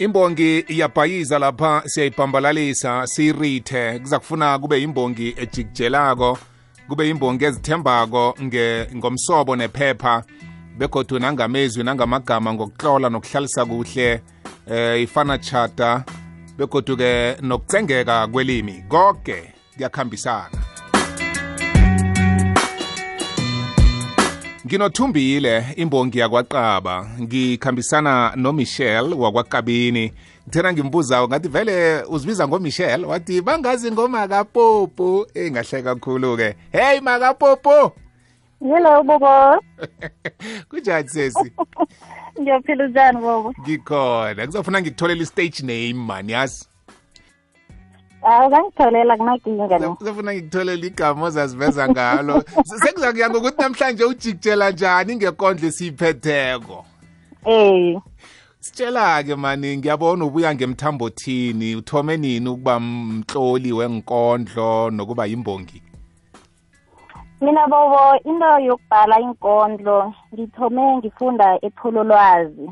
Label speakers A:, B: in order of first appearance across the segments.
A: imbongi iyabhayiza lapha siyayibhambalalisa siyirithe. Kuza kufuna kube imbongi ejikujelako kube imbongi ezithembako ngomsobo nephepha. Begodu nangamezwi nangamagama ngokutlola nokuhlalisa kuhle eh ifana chata begodu-ke nokucengeka kwelimi konke kuyakhambisana. Nginothumbile imbongi yakwaqaba. Ngikhambisana nomichel wakwakabini. Ngithena ngimbuza ngathi vele uzibiza ngomichelle? Wathi bangazi ngomakapopo. Eyi ngahle kakhulu-ke. Heyi makapopo!
B: Hello bobo.
A: Kunjani sesi?
B: Ngiyaphila njani bobo?
A: Ngikhona. Kuzofuna ngikutholela i-stage name mani yazi
B: hawu kangitholela kunakinga lo
A: kuzofuna ngikutholela igama ozaziveza ngalo. Sekuza kuya ngokuthi namhlanje ujikutshela njani ngekondlo esiyiphetheko?
B: Eh
A: sitshela-ke mani ngiyabona ubuya ngemthambothini. Uthome nini ukuba mtloli wenkondlo nokuba yimbongi?
B: Mina bobo into yokubhala inkondlo ngithome ngifunda ethololwazi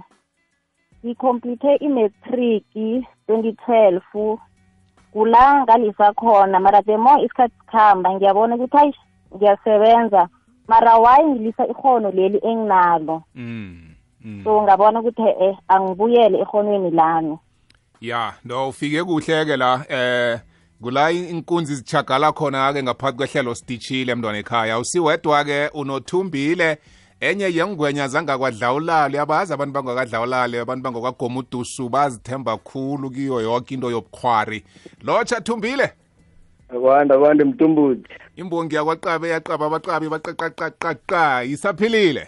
B: ngicomplete i-matric 2012 kula ngalisa khona mara the more isikhathi sikhamba ngiyabona ukuthi hayi ngiyasebenza mara why ngilisa ikhono leli enginalo
A: mm. mm.
B: so ngabona ukuthi eh angibuyele ehonweni lami
A: ya no ufike kuhle-ke la eh kula inkunzi zichagala khona-ke ngaphakathi kwehlelo sitishile mntwana ekhaya usiwedwa-ke unothumbile enye yengwenya zangakwadlawulali abazi abantu bangakadlawulali abantu bangakwagomudusu bazithemba khulu kiyo yonke into yobukhwari lotsha thumbile.
C: Akwanda akwanda mtumbuti
A: imbongi yakwaqabe yaqaba abaqabi baqaqaqaqaqa. Isaphilile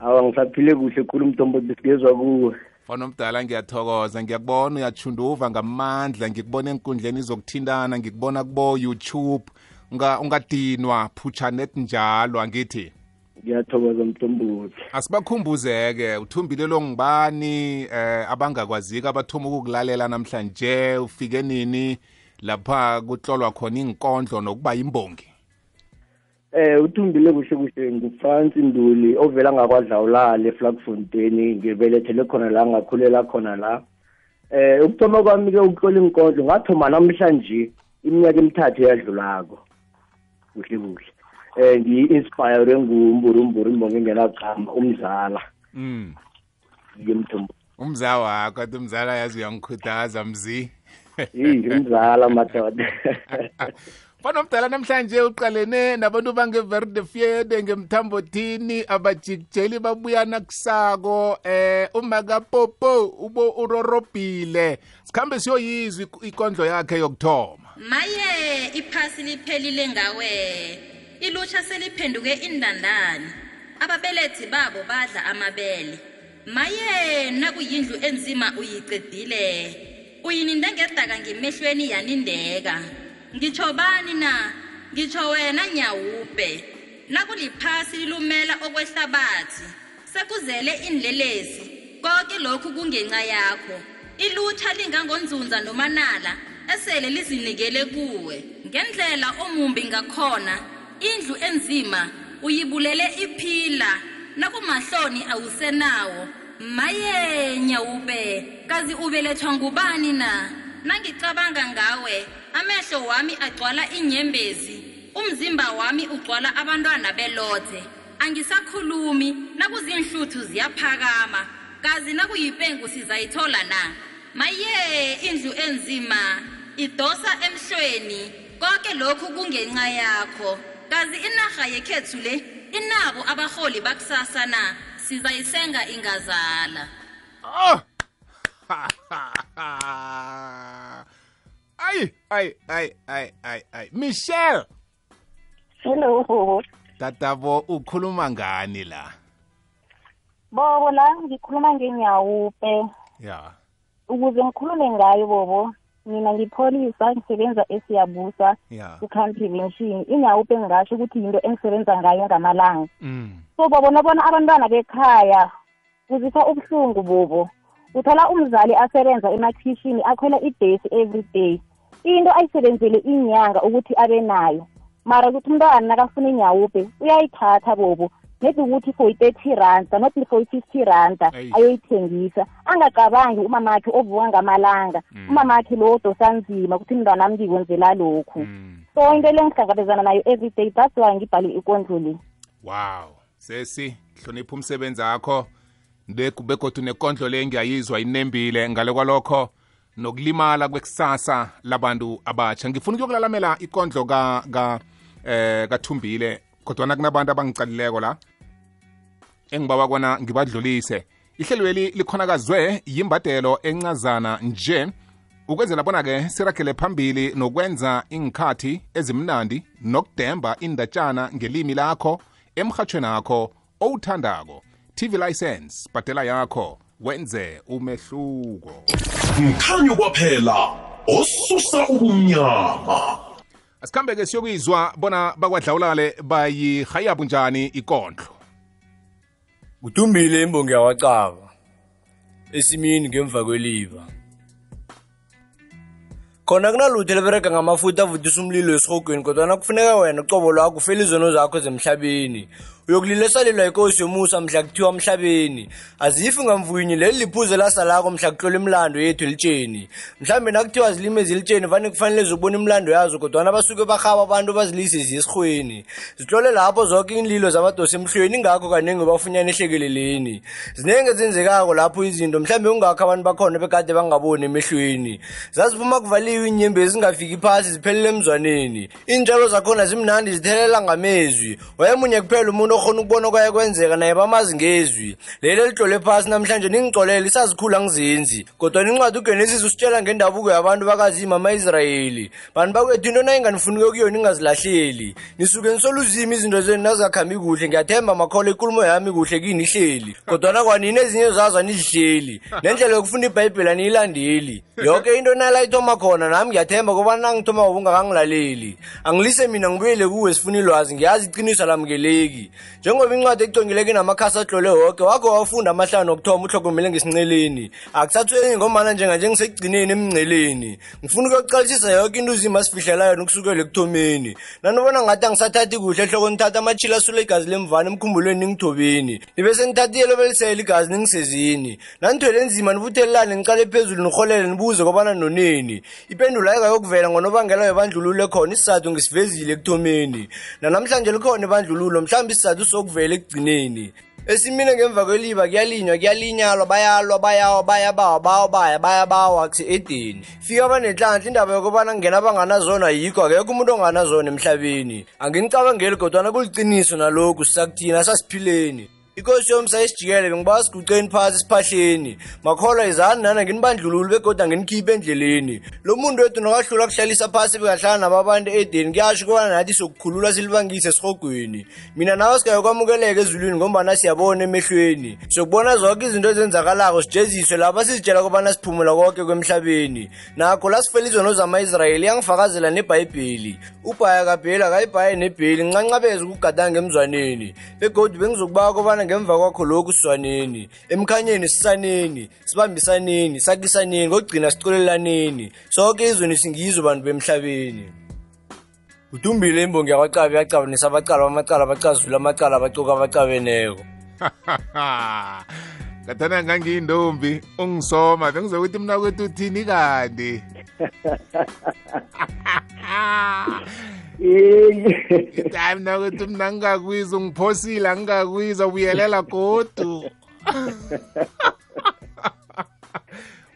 C: awa ngisaphile kuhle khulu mtumbuti sigezwa kuwe.
A: Fana omdala ngiyathokoza ngiyakubona uyachunduva ngamandla ngikubona enkundleni zokuthintana ngikubona kubo youtube ungadinwa phutshanet njalo angithi
C: ngiyathokoza mhlombuzi
A: asibakhumbuze-ke uthumbile lo ngibani eh abangakwazika abathoma ukukulalela namhlanje? Ufike nini? Lapha kutlolwa khona inkondlo nokuba yimbongi.
C: Eh uthumbile kuhle kuhle. Ngufrance nduli ovela ngakwadlawulala eflagfontein ngibelethele khona la ngakhulela khona la. Eh ukuthoma kwami-ke ukutlola inkondlo ngathoma namhlanje iminyaka emithathu eyadlulako. Kuhle kuhle eh ngiyi-inspire ngumburumburu imbongo engenagama umzala.
A: Mm.
C: Ngimthumbu
A: umza wakho athi umzala yazi uyangikhuthaza mzi.
C: Iyi umzala madoda.
A: Fana omdala namhlanje uqalene nabantu bangeverde fiede ngemthambothini abajikjeli babuyana kusako eh umakapopo ubo urorobhile. Sikhambe siyoyizwa ikondlo yakhe yokuthoma.
D: Maye iphasi liphelile ngawe ilutsha seliphenduke indandane ababelethi babo badla amabele. Maye nakuyindlu enzima uyicedile uyininde ngedaka ngemehlweni yanindeka? Ngitsho bani na? Ngitsho wena nyawupe nakuliphasi lilumela okwehlabathi. Sekuzele inlelesi konke lokhu kungenxa yakho. Ilutsha lingangonzunza nomanala esele lizinikele kuwe. Ngendlela omumbi ngakhona. Indlu enzima uyibulele iphila. Nakumahloni awusenawo. Maye nyawube. Kazi ubelethwa ngubani na? Nangicabanga ngawe amehlo wami agcwala inyembezi umzimba wami ugcwala abantwana belothe. Angisakhulumi nakuzinhluthu ziyaphakama. Kazi nakuyipengu sizayithola na? Maye indlu enzima. Idosa emhlweni. Konke lokhu kungenxa yakho. Kazi inarha yekhethu le inabo abarholi bakusasa na? Sizayisenga ingazala.
A: Oh ayi ayi ayi ayi ayi ayi. Michelle!
B: Hello. Bobo
A: tatabo ukhuluma ngani la?
B: Bobo la ngikhuluma ngenyawupe
A: ya.
B: Ukuze ngikhulume ngayo bobo mina ngipholisa ngisebenza esiyabusa
A: ya.
B: ku-contrivention inyawupe engasho ukuthi yinto engisebenza ngayo ngamalanga.
A: Mm.
B: So bobo nobona abantwana bekhaya kuzipha ubuhlungu bobo. Uthola umzali asebenza emakhishini akhwela ibhesi every day. Into ayisebenzele inyanga ukuthi abe nayo. Mara ukuthi umntwana nakafuna inyawupe uyayithatha bobo. Nedi ukuthi for i-thirty randa not for i-fifty randa ayoyithengisa. Angacabangi umamakhe ovuka ngamalanga. Umamakhe lo odosa nzima ukuthi mntwana ngikwenzela lokhu.
A: Mm.
B: so into le ngihlangabezana nayo every day that's why ngibhale ikondlo le.
A: Wow. Sesi hlonipha umsebenzi wakho. Nde- begodu nekondlo le ngiyayizwa inembile ngale kwalokho nokulimala kwekusasa labantu abatsha ngifuna ukuyokulalamela ikondlo ka ka eh kathumbile kodwa kunabantu abangicalileko la. Engibawa kona ngibadlulise. Ihlelweli likhonakazwe yimbadelo encazana nje. Ukwenzela bona-ke siragele phambili nokwenza inkhathi ezimnandi nokudemba indatshana ngelimi lakho emhatshweni akho owuthandako. Tv license bhadela yakho wenze umehluko.
E: Mkhanyo kwaphela osusa ubumnyama.
A: Asikhambe-ke siyokuyizwa bona bakwadlawulale bayihayabu njani ikondlo.
F: Kudumbile imbongi yakwacaba esimini ngemva kweliva. Khona kunalutho liberega ngamafutha avutisa umlilo esihogweni kodwana kufuneka wena ucobo lwakho ufele izono zakho zemhlabeni uyokulilesalelwa ikosi yomusa mhla kuthiwa mhlabeni. Azifi ngamvunyi leli liphuzo lasalako mhla kuhlola imilando yethu elitsheni mhlambe nakuthiwa zilime ezilitsheni vane kufanele zobona imilando yazo kodwana basuke barhaba abantu bazilise ziyesirhweni zihlole lapho zonke iinlilo zabadosa emhlweni ingakho kaningi bafunyana ehlekeleleni zinenge ezenzekako lapho izinto mhlambe kungakho abantu bakhona bekade bangaboni emehlweni. Zaziphuma kuvaliwe iinyembezi zingafiki phasi ziphelele emzwaneni. Iintshalo zakhona zimnandi zithelela ngamezwi. Wayemunye kuphela umuntu okhona ukubona kwaya kwenzeka naye bamazi ngezwi. Leli elitlole phasi namhlanje ningicolele isazikhula ngizenzi kodwa incwadi ugenesis usitshela ngendabuko yabantu bakazima ama-israyeli. Bantu bakwethu into nayinganifunike kuyo ningazilahleli. Nisuke nisoluzima izinto zenu nazingakhambi kuhle ngiyathemba makhola ikulumo yami kuhle kini ihleli. Kodwana kwanini ezinye zazo anizihleli. Nendlela yokufunda ibhayibheli aniyilandeli. Yoke into nala ithoma khona nami ngiyathemba kobana nangithoma ubungakangilaleli angilise mina ngibuyele kuwe sifuna ilwazi. Ngiyazi iqiniso lamukeleki njengoba incwadi econgileke namakhasi atlole woke wakho wafunda amahlanu okuthoma uhlogomele ngesinceleni. Akusathweni ngomana njenganje ngisekugcineni emngceleni. Ngifuna ukuyokuqalisisa yoke into uzima sifihlelayo nokusukela ekuthomeni. Nanibona ngathi angisathathi kuhle ehloko nithatha amatshila asule igazi lemvana emkhumbulweni ningithobeni. Nibe senithathi iyelobelisela igazi ningisezini. Nanithwele nzima nibuthelelane niqale phezulu nirholele nibuze kobana noneni. Ipendulo ayikayokuvela ngonobangela webandlululo ekhona isizathu ngisivezile ekuthomeni. Nanamhlanje likhona ibandlululo mhlawumbe isizathu sokuvela ekugcineni. Esimine ngemva kweliba kuyalinywa kuyalinyalwa bayalwa bayawa bayabawa bawa baya bayabawa kuse-edeni fika abanenhlanhla indaba yokubana kungena abanganazona ayikho akekho umuntu onganazona emhlabeni. Anginicabangeli kodwana kuliciniso nalokhu sisakuthina sasiphileni. Ikosi yomsa isijikele bengibawa siguceni phasi esiphahleni makholwa izani nana nginibandlululi begodwa nginikhiphe endleleni. Lo muntu wethu nokahlula kuhlalisa phasi bekahlala nabo abantu edeni kuyasho kubana nathi sokukhulula silibangise esihogweni mina nawe sikayokwamukeleka ezulwini ngombana siyabona emehlweni. Sokubona zonke izinto ezenzakalako sijeziswe lapha sizitshela kobana siphumula konke kwemhlabeni. Nakho la sifela izono zama-israyeli iyangifakazela nebhayibheli. Ubhaya kabheli akayibhaye nebheli ncancabezo ukugadanga emzwaneni begodwa bengizokubawa kobana ngemva kwakho lokhu sizwaneni emkhanyeni sisaneni sibambisaneni sakisaneni kokugcina sicolelaneni sonke izweni singizo bantu bemhlabeni. Udumbile imbongi yakwacaba yacabanisa abacala bamacala bacazula amacala abacuka abacabeneko.
A: Ngathana ngangiyintombi ungisoma bengizokuthi mna kwethu uthini kanti?
C: Eh,
A: hayi mna ngingakwiza ungiphosile angingakwiza buyelela godu.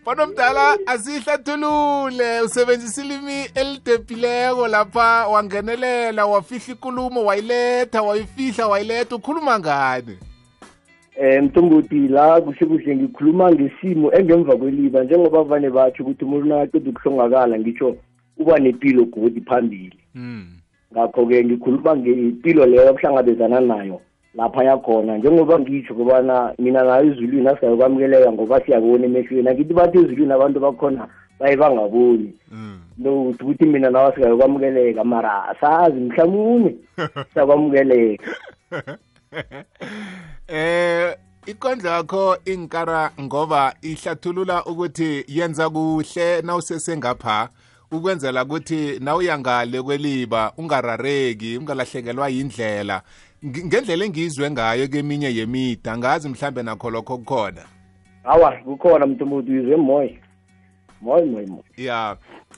A: Banomdala asihlathulule usebenzisa ilimi elidephileko lapha wangenelela wafihla ikulumo wayiletha wayifihla wayiletha ukhuluma ngani?
C: Eh mthombothi la kuhle kuhle ngikhuluma ngesimo engemva kweliba njengoba vane batsho ukuthi umuntu nakaqeda ukuhlongakala ngitsho uba nepilo godi phambili. Ngakho-ke ngikhuluma ngempilo leyo abahlangabezana nayo lapha yakhona njengoba ngitsho kobana mina nayo ezulwini asingayokwamukeleka ngoba siyabona emehlweni. Akithi bathi ezulwini abantu bakhona baye bangaboni. Nokuthi uthi ukuthi mina nawe asingayokwamukeleka mara asazi mhlawumbe siyakwamukeleka
A: eh ikondlo yakho inkara ngoba ihlathulula ukuthi yenza kuhle nawusesengapha ukwenzela ukuthi nawuyangale kweliba ungarareki ungalahlekelwa yindlela. Ngendlela engizwe ngayo keminye yemida ngazi mhlambe nakho lokho kukhona.
C: Hawa kukhona mntumuntu uyizwe moya moy moya moya
A: ya.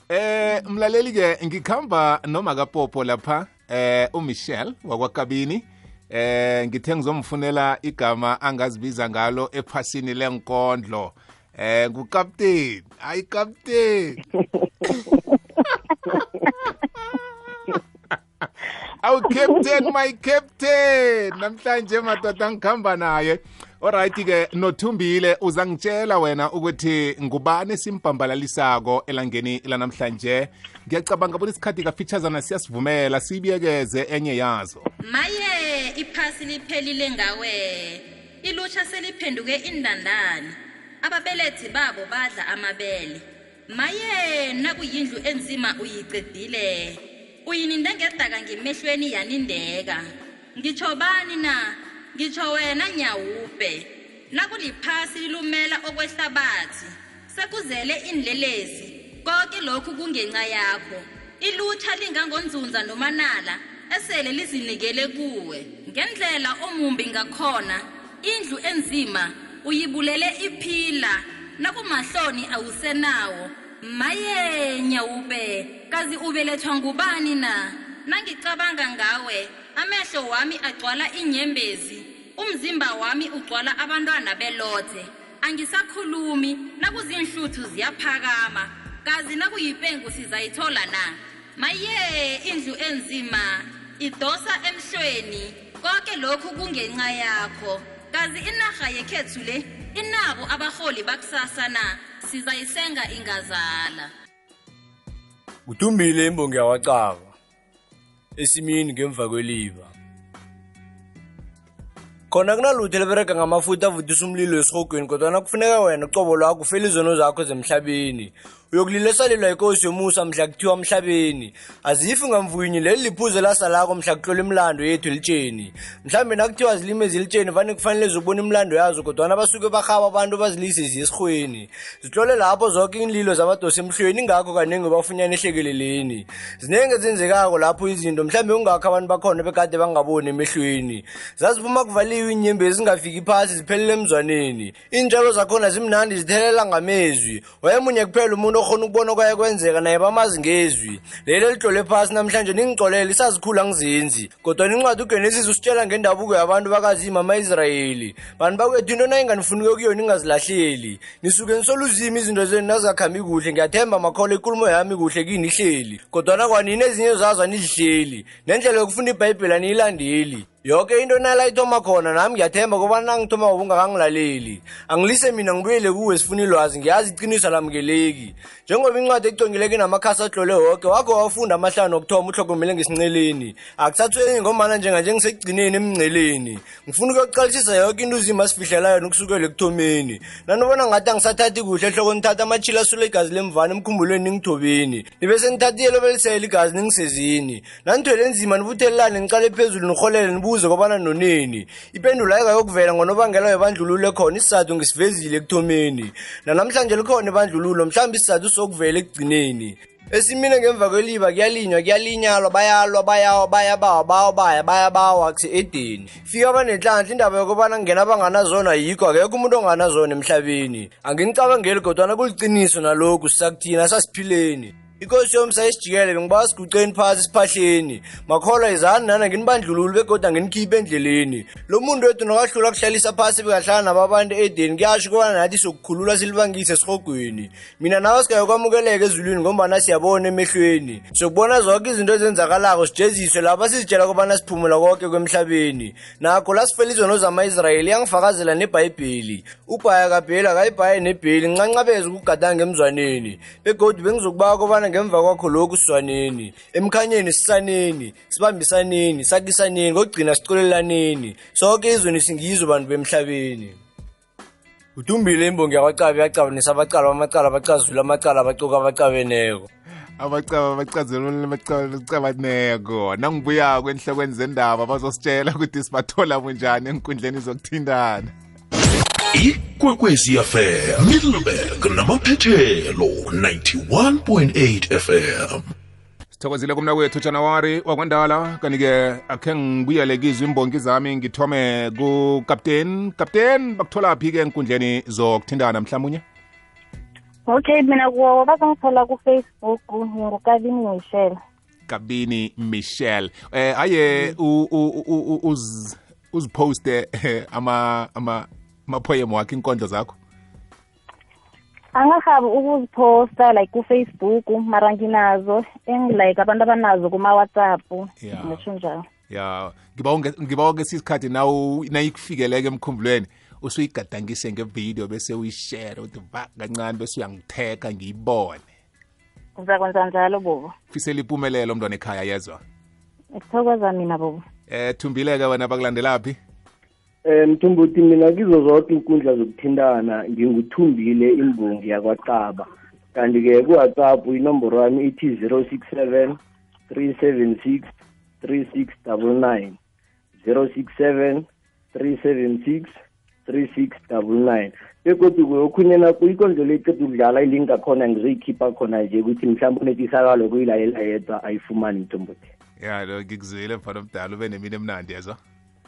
A: Eh mlaleli ke ngikhamba noma kapopo lapha eh umichel wakwakabini. Eh ngithe ngizomfunela igama angazibiza ngalo ephasini lenkondlo. Eh ngukapteni hayi captain awu captain my captain. Namhlanje madoda ngikhamba naye. Alright ke nothumbile uzangitshela wena ukuthi ngubani esimbhambalalisako elangeni lanamhlanje? Ngiyacabanga bona isikhathi kafeaturesana siyasivumela siyibiyekeze enye yazo.
D: Maye iphasi liphelile ngawe. Ilutsha seliphenduke indandani ababelethi babo badla amabele maye nakuyindlu enzima uyicedile uyininde ngedaka ngemehlweni yanindeka. Ngitsho bani na? Ngitsho wena nyawupe nakuliphasi lilumela okwehlabathi. Sekuzele inlelesi konke lokhu kungenxa yakho. Ilutsha lingangonzunza nomanala esele lizinikele kuwe. Ngendlela omumbi ngakhona indlu enzima uyibulele iphila. Nakumahloni awusenawo. Maye nyawube kazi ubelethwa ngubani na? Nangicabanga ngawe amehlo wami agcwala inyembezi umzimba wami ugcwala abantwana belothe. Angisakhulumi nakuzinhluthu ziyaphakama. Kazi nakuyipengu sizayithola na? Maye indlu enzima. Idosa emhlweni konke lokhu kungenxa yakho. Kazi inarha yekhethu le inabo abarholi bakusasa na sizayisenga ingazala
F: Uthumbile imbongi yawacaba. Esimini ngemva kweliba. Khona kunalutho liberega ngamafutha avutisa umlilo esihogweni kodwa kufuneka wena ucobo lwakho ufele izono zakho zemhlabeni. Uyokulilesalelwa inkosi yomusa mhla kuthiwa emhlabeni. Azifi ngamvunyi leli liphuzo lasalako mhla kuhlola imlando yethu elitsheni. Mhlambe nakuthiwa zilime zilitsheni vane kufanele zibone imlando yazo kodwa basuke bahaba abantu bazilise ziyesihweni. Zihlole lapho zonke inlilo zabadosa emhlweni ingakho kaningi bafunyana ehlekeleleni. Zinenge zenzekako lapho izinto mhlambe ungakho abantu bakhona bekade bangaboni emehlweni. Zaziphuma kuvaliwe inyembezi zingafiki phasi ziphelele emzwaneni. Intshalo zakhona zimnandi zithelela ngamezwi. Wayemunye kuphela umuntu okhona ukubona kwaye kwenzeka naye bamazi ngezwi. Lelo litlole phasi namhlanje ningixolele isazikhula ngizenzi. Kodwa incwadi uGenesis usitshela ngendabuko yabantu bakazima ama-Israyeli. Bantu bakwethu into nayinganifunike kuyo ningazilahleli. Nisuke nisoluzima izinto zenu nazingakhambi kuhle ngiyathemba makholo ikulumo yami kuhle kini ihleli. Kodwa nakwanini ezinye zazo anizihleli. Nendlela yokufunda ibhayibheli aniyilandeli. Yoke into nalayithoma khona nami ngiyathemba kobana nangithoma ngobungakangilaleli angilise mina ngibuyele kuwe sifuna ilwazi ngiyazi iqiniso lamukeleki njengoba incwadi econgileke namakhasi ahlole woke wakho wafunda amahlanu okuthoma uhlogomele ngesinceleni. Akusathweni ngomana njenganje ngisekugcineni emngceleni. Ngifuna ukuyokuqalisisa yoke into uzima asifihlelayo nokusukela ekuthomeni. Nanibona ngathi angisathathi kuhle ehloko nithatha amachila asule igazi lemvana emkhumbulweni ningithobeni. Nibe senithathiyelo belisele igazi ningisezini. Nanithwele nzima nibuthelelane nicale phezulu nirholele nibuze kobana noneni ipendulo ayikayokuvela ngonobangela webandlululo ekhona isizathu ngisivezile ekuthomeni. Nanamhlanje likhona ibandlululo mhlawumbe isizathu sokuvela ekugcineni. Esimine ngemva kweliba kuyalinywa kuyalinyalwa bayalwa bayawa bayabawa bawa baya bayabawa kuse-edeni fika abanenhlanhla indaba yokubana kungena abanganazona yikho akekho umuntu onganazona emhlabeni. Anginicabangeli kodwana kuliciniso nalokhu sisakuthina sasiphileni. Inkosi yomsa isijikele bengibawa siguceni phasi esiphahleni makholwa izani nana nginibandlululi begodwa nginikhiphe endleleni. Lo muntu wethu nokahlula kuhlalisa phasi bekahlala nabo abantu edeni kuyasho kobana nathi sokukhulula silibangise esihogweni mina nawe singayokwamukeleka ezulwini ngombana siyabona emehlweni. Sokubona zonke izinto ezenzakalako sijeziswe lapha sizitshela kobana siphumula konke kwemhlabeni. Nakho la sifela izono zama-israyeli yangifakazela nebhayibheli. Ubhaya kabheli akayibhaye nebheli ncancabezo ukugadanga emzwaneni. Begodwa bengizokubawa kobana ngemva kwakho lokhu sizwaneni emkhanyeni sisaneni sibambisaneni sakisaneni kokugcina sicolelaneni sonke izweni singizo bantu bemhlabeni. Udumbile imbongi yakwacaba yacabanisa abacala bamacala bacazula amacala abacuka abacabeneko
A: abacaba abacazelule bacabaneko nangibuyako enhlokweni zendaba bazositshela ukuthi sibathola bunjani enkundleni zokuthintana.
E: Ikwekwezi fm middleburg namaphethelo 91.8 fm
A: sithokozile kumna kwethu janawari wakwandala kanti-ke akhe ngibuyele kizo imbongi zami ngithome kukapteni kapteni bakutholaphi-ke enkundleni zokuthindana mhlawumunye
B: okay mina kuwo bazangithola kufacebook ngingukabini michelle.
A: Kabini michelle. Eh aye u- u- u- u- uz- uziposte eh, ama ama amaphoyem wakho inkondlo zakho?
B: Angahabi ukuziphosta like kufacebook mara nginazo engilike abantu abanazo kuma-whatsapp
A: Yeah.
B: ngisho njalo.
A: Ya. Ngiba ngiba ke sisikhathi nawu nayikufikeleke emkhumbulweni usuyigadangise ngevideo bese uyishare uthi va kancane bese uyangitheka ngiyibone.
B: Uzakwenza njalo bobo.
A: Fisela impumelelo mntwana ekhaya yezwa?
B: Ngithokoza mina bobo.
A: Eh thumbileke wena bakulandelaphi Eh,
C: um mthumbuti mina kizo zonke inkundla zokuthintana nginguthumbile imbongi yakwaqaba. Kanti-ke kuwhatsapp inomboro yami ithi 067 376 3699 067 376 3699 begodwa okhunye nakho ikondlo leqeda ukudlala ilingakhona ngizoyikhipha khona nje ukuthi mhlawumbe unetisakalo kuyilalela yedwa ayifumani mthombothi
A: ya lo ngikuzwile mfana omdala ube nemini emnandi yazwa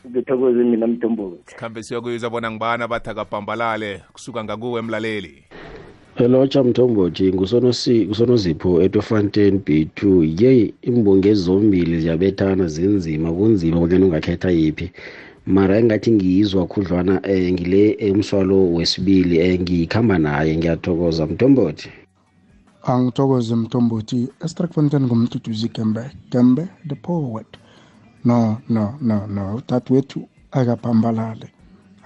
C: ngithokoze mina mthombothi
A: khambe siyokuyizwa bona ngibani abathi akabhambalale kusuka ngakuwe emlaleli.
G: Elotsha Mthombothi ngusonosi kusonozipho etofontein B2 yeyi imbongi ezombili ziyabethana zinzima kunzima bonyana ungakhetha yiphi. Mara engathi ngiyizwa khudlwana eh, ngile emswalo wesibili eh, ngiyikhamba naye ngiyathokoza Mthombothi.
H: Angithokoze mthombothi. Esterkfontein ngumduduzi gembe gembe the poet. No no no no. Utata wethu akabhambalale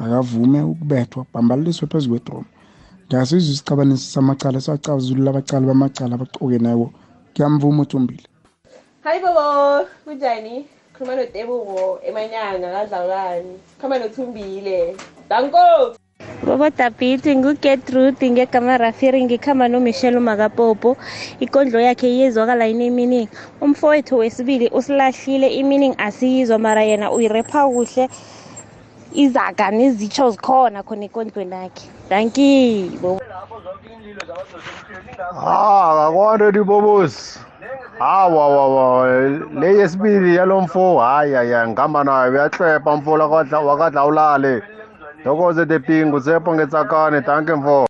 H: akavume ukubethwa bhambaleliswe phezu kwedrom ngiyasizwa isicabanisi samacala esacazulula abacala bamacala abaqokenewo kuyamvuma uthumbile
I: hayi bobo kunjani? Khuluma notebuko emanyanga kadlawulani khuluma nothumbile danko
J: bobo dabhithi ngugetrude ngegama rafiri ngikhamba nomichelle umakapopo ikondlo yakhe iyezwakala inemining umfowethu wesibili usilahlile imining asiyizwa mara yena uyirepha kuhle. Izaga nezitsho zikhona khona ekondlweni yakhe. Danki bobo.
K: Ah, akwande dibobosi. Hawa wawa le yesibili yalo mfo hayi hayi ngihamba nayo uyahlepa mfola kwadla wakadla ulale. Dokoze de pingu sepo ngetsakane danke mfo.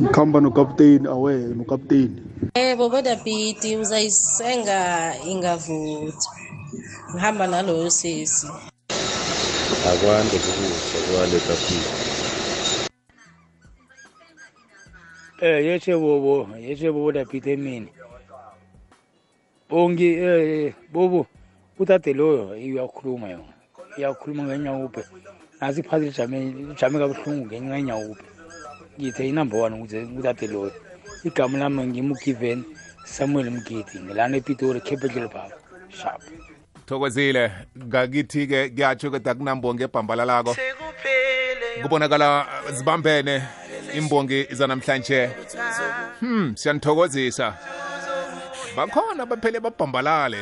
H: ngikhamba nokapteni awe nokapteni
L: Eh bobo Dabiti uzayisenga ingavuthwa. Ngihamba naloyo sisi.
M: akwande kukuhle kwaleta phila
N: Eh yeche bobo, yeche bobo Dabiti emini. Bongi eh bobo utate loyo iyakhuluma yona. Iyakhuluma ngenyawupe. Nasi phathi lijame lijame kabuhlungu ngenyawupe. Ngithe inumber 1 ukuze utate loyo. Igama lami ngimugiven Samuel Mgidi ngilana ePitori Capital Park. Sharp.
A: thokozile ngakithi-ke kuyatsho ukuthi akunambongi ebhambalalako kubonakala zibambene imbongi zanamhlanje hmm siyanithokozisa bakhona baphele babhambalale